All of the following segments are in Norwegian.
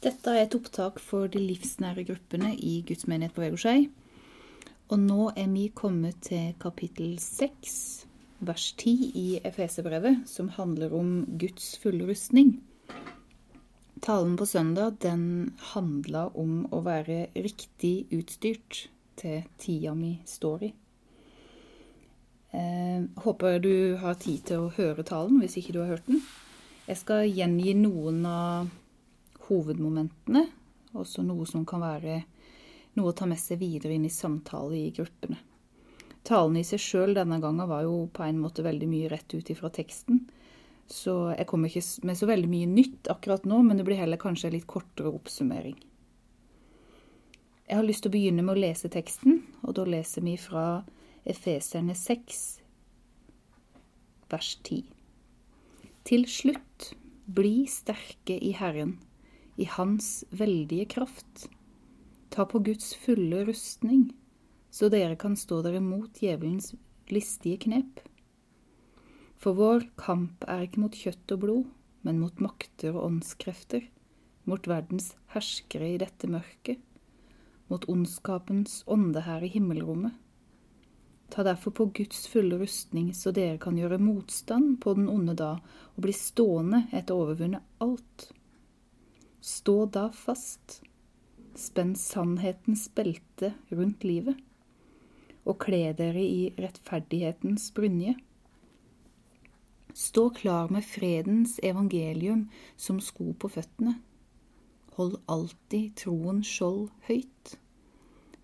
Dette er et opptak for de livsnære gruppene i Guds menighet på Vegårshei. Og nå er vi kommet til kapittel 6, vers 10 i Efeserbrevet, som handler om Guds fulle rustning. Talen på søndag den handla om å være riktig utstyrt til tida mi står i. Eh, håper du har tid til å høre talen hvis ikke du har hørt den. Jeg skal gjengi noen av hovedmomentene, også noe som kan være noe å ta med seg videre inn i samtale i gruppene. Talen i seg sjøl denne gangen var jo på en måte veldig mye rett ut ifra teksten. Så jeg kommer ikke med så veldig mye nytt akkurat nå, men det blir heller kanskje en litt kortere oppsummering. Jeg har lyst til å begynne med å lese teksten, og da leser vi fra Efeserne 6, vers 10. Til slutt, bli sterke i Herren i Hans veldige kraft. Ta på Guds fulle rustning, så dere kan stå dere mot djevelens listige knep. For vår kamp er ikke mot kjøtt og blod, men mot makter og åndskrefter, mot verdens herskere i dette mørket, mot ondskapens ånde her i himmelrommet. Ta derfor på Guds fulle rustning, så dere kan gjøre motstand på den onde da og bli stående etter å overvunne alt. Stå da fast, spenn sannhetens belte rundt livet, og kle dere i rettferdighetens brynje. Stå klar med fredens evangelium som sko på føttene. Hold alltid troens skjold høyt.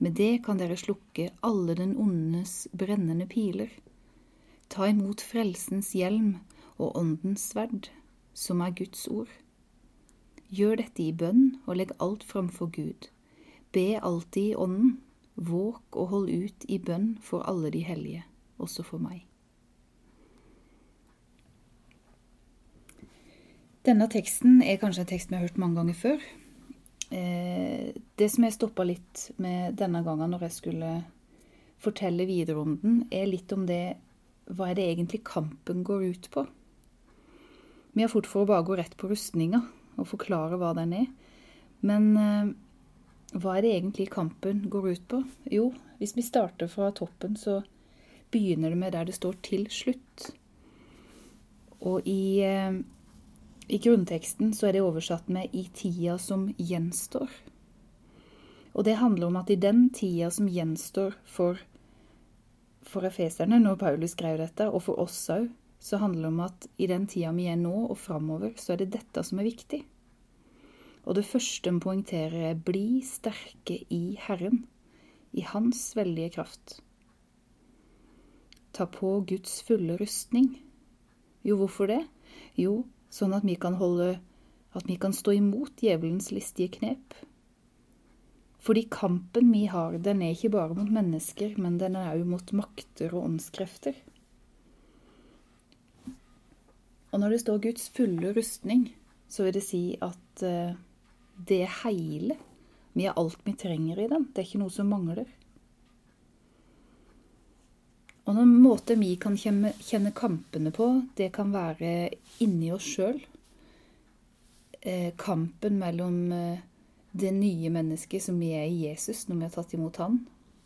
Med det kan dere slukke alle den ondes brennende piler. Ta imot frelsens hjelm og åndens sverd, som er Guds ord. Gjør dette i bønn og legg alt framfor Gud. Be alltid i Ånden. Våk og hold ut i bønn for alle de hellige, også for meg. Denne teksten er kanskje en tekst vi har hørt mange ganger før. Eh, det som jeg stoppa litt med denne gangen når jeg skulle fortelle videre om den, er litt om det Hva er det egentlig kampen går ut på? Vi har fort for å bare gå rett på rustninga og forklare hva den er. Men eh, hva er det egentlig kampen går ut på? Jo, hvis vi starter fra toppen, så begynner det med der det står 'til slutt'. Og i, eh, i grunnteksten så er det oversatt med 'i tida som gjenstår'. Og det handler om at i den tida som gjenstår for, for efeserne, når Paulus skrev dette, og for oss òg, så handler det om at i den tida vi er nå og framover, så er det dette som er viktig. Og det første vi poengterer, er bli sterke i Herren, i Hans veldige kraft. Ta på Guds fulle rustning. Jo, hvorfor det? Jo, sånn at vi kan holde At vi kan stå imot djevelens listige knep. Fordi kampen vi har, den er ikke bare mot mennesker, men den er òg mot makter og åndskrefter. Og når det står Guds fulle rustning, så vil det si at uh, det er hele. Vi har alt vi trenger i den. Det er ikke noe som mangler. Og noen måter vi kan kjenne kampene på, det kan være inni oss sjøl. Eh, kampen mellom eh, det nye mennesket som vi er i Jesus når vi har tatt imot Han,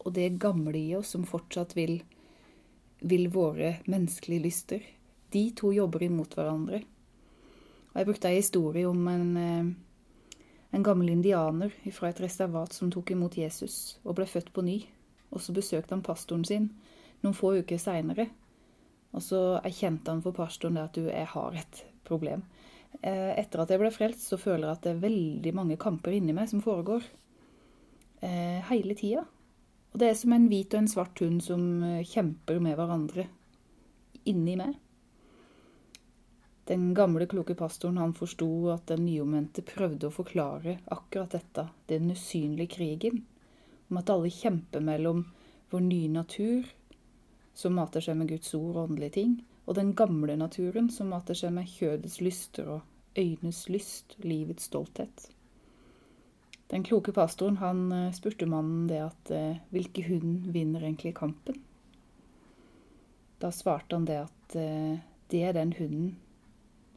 og det gamle i oss som fortsatt vil, vil våre menneskelige lyster. De to jobber imot hverandre. Og Jeg brukte en historie om en, eh, en gammel indianer fra et reservat som tok imot Jesus og ble født på ny. Og så besøkte han pastoren sin noen få uker seinere. Og så erkjente han for pastoren at du, jeg har et problem. Eh, etter at jeg ble frelst, så føler jeg at det er veldig mange kamper inni meg som foregår. Eh, hele tida. Og det er som en hvit og en svart hund som kjemper med hverandre inni meg. Den gamle, kloke pastoren han forsto at den nyomvendte prøvde å forklare akkurat dette, den usynlige krigen, om at alle kjemper mellom vår nye natur, som mater seg med Guds ord og åndelige ting, og den gamle naturen, som mater seg med kjødets lyster og øynes lyst, livets stolthet. Den kloke pastoren han eh, spurte mannen det at eh, hvilke hund vinner egentlig kampen? Da svarte han det at eh, det er den hunden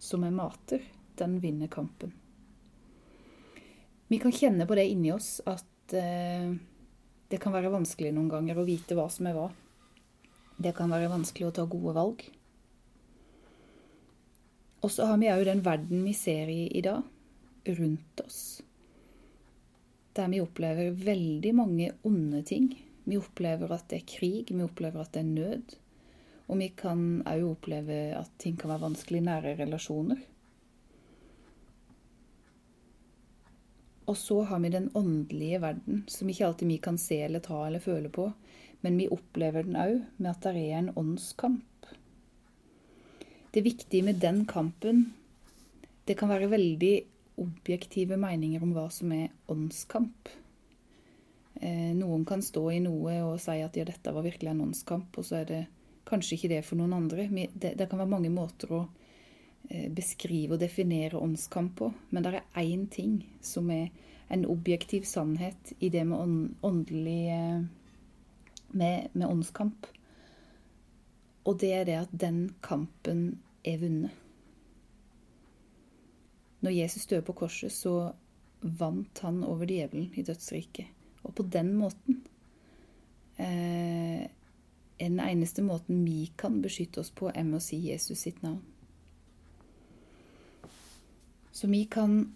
som er mater, den vinner kampen. Vi kan kjenne på det inni oss at eh, det kan være vanskelig noen ganger å vite hva som er hva. Det kan være vanskelig å ta gode valg. Og så har vi òg den verden vi ser i i dag, rundt oss. Der vi opplever veldig mange onde ting. Vi opplever at det er krig, vi opplever at det er nød. Og vi kan òg oppleve at ting kan være vanskelig i nære relasjoner. Og så har vi den åndelige verden, som ikke alltid vi kan se eller ta eller føle på, men vi opplever den òg med at det er en åndskamp. Det viktige med den kampen Det kan være veldig objektive meninger om hva som er åndskamp. Eh, noen kan stå i noe og si at ja, dette var virkelig en åndskamp, og så er det kanskje ikke det for noen andre. Det, det kan være mange måter å eh, beskrive og definere åndskamp på, men det er én ting som er en objektiv sannhet i det med åndelig eh, med, med åndskamp. Og det er det at den kampen er vunnet. Når Jesus døde på korset, så vant han over djevelen i dødsriket. Og på den måten eh, den eneste måten vi kan beskytte oss på, er med å si Jesus sitt navn. Så vi kan,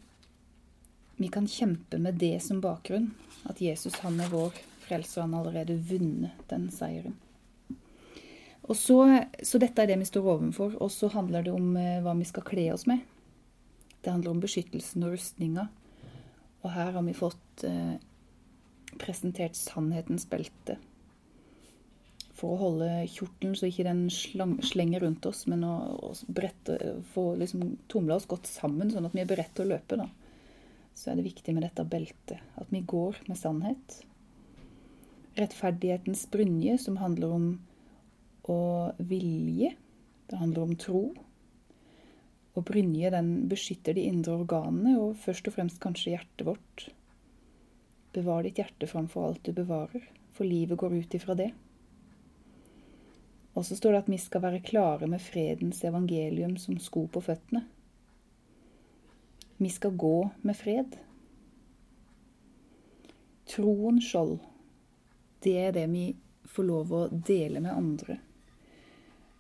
vi kan kjempe med det som bakgrunn. At Jesus, han er vår frelser, han har allerede vunnet den seieren. Og så, så dette er det vi står overfor. Og så handler det om eh, hva vi skal kle oss med. Det handler om beskyttelsen og rustninga. Og her har vi fått eh, presentert sannhetens belte. For å holde kjortelen så ikke den slang, slenger rundt oss, men å, å brette, få liksom tumla oss godt sammen, sånn at vi er beredt til å løpe. da. Så er det viktig med dette beltet. At vi går med sannhet. Rettferdighetens brynje, som handler om å vilje. Det handler om tro. Og brynje den beskytter de indre organene, og først og fremst kanskje hjertet vårt. Bevar ditt hjerte framfor alt du bevarer, for livet går ut ifra det. Og så står det at vi skal være klare med fredens evangelium som sko på føttene. Vi skal gå med fred. Troen skjold, det er det vi får lov å dele med andre.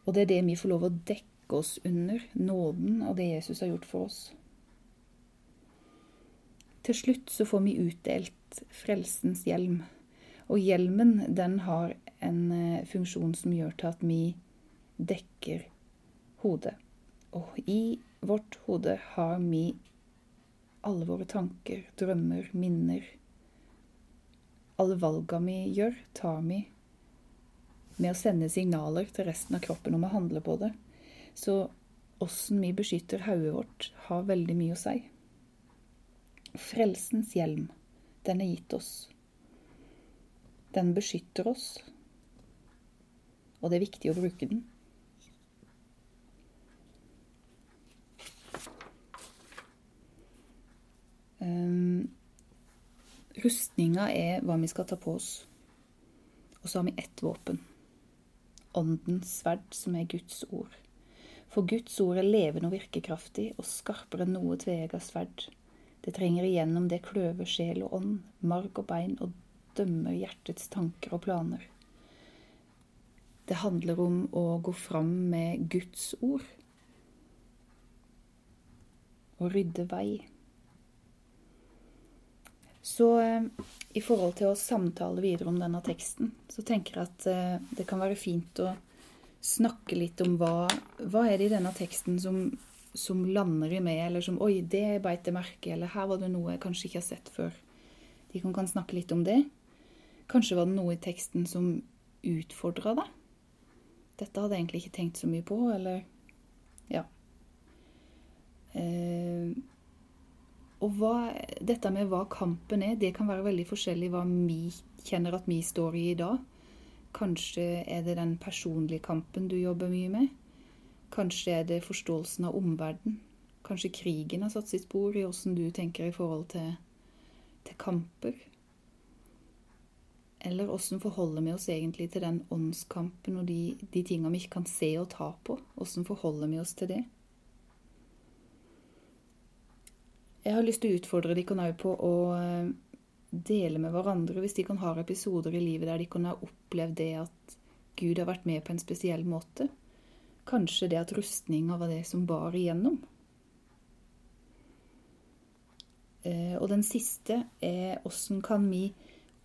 Og det er det vi får lov å dekke oss under nåden og det Jesus har gjort for oss. Til slutt så får vi utdelt frelsens hjelm. Og hjelmen den har en eh, funksjon som gjør til at vi dekker hodet. Og i vårt hode har vi alle våre tanker, drømmer, minner. Alle valga vi gjør, tar vi med å sende signaler til resten av kroppen om å handle på det. Så åssen vi beskytter hodet vårt, har veldig mye å si. Frelsens hjelm, den er gitt oss. Den beskytter oss, og det er viktig å bruke den. Um, rustninga er hva vi skal ta på oss. Og så har vi ett våpen. Åndens sverd, som er Guds ord. For Guds ord er levende og virkekraftig og skarpere enn noe tveegga sverd. Det trenger igjennom det kløver sjel og ånd, marg og bein, og dømmer hjertets tanker og planer. Det handler om å gå fram med Guds ord og rydde vei. Så eh, i forhold til å samtale videre om denne teksten, så tenker jeg at eh, det kan være fint å snakke litt om hva, hva er det i denne teksten som, som lander i meg, eller som Oi, det beit jeg merke eller her var det noe jeg kanskje ikke har sett før. De kan, snakke litt om det. Kanskje var det noe i teksten som utfordra deg. Dette hadde jeg egentlig ikke tenkt så mye på, eller Ja. Eh, og hva, dette med hva kampen er, det kan være veldig forskjellig hva vi kjenner at vi står i i dag. Kanskje er det den personlige kampen du jobber mye med. Kanskje er det forståelsen av omverdenen. Kanskje krigen har satt sitt spor i åssen du tenker i forhold til, til kamper. Eller åssen forholder vi oss egentlig til den åndskampen og de, de tingene vi ikke kan se og ta på? Åssen forholder vi oss til det? Jeg har lyst til å utfordre dere òg på å eh, dele med hverandre hvis de kan ha episoder i livet der de kan ha opplevd det at Gud har vært med på en spesiell måte. Kanskje det at rustninga var det som bar igjennom. Eh, og den siste er åssen kan vi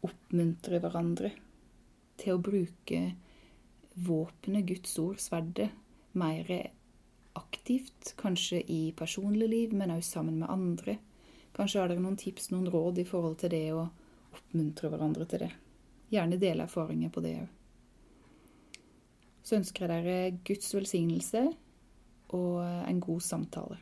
oppmuntre hverandre til å bruke våpenet, Guds ord, sverdet, mer aktivt. Kanskje i personlig liv, men også sammen med andre. Kanskje har dere noen tips, noen råd i forhold til det å oppmuntre hverandre til det. Gjerne dele erfaringer på det òg. Så ønsker jeg dere Guds velsignelse og en god samtale.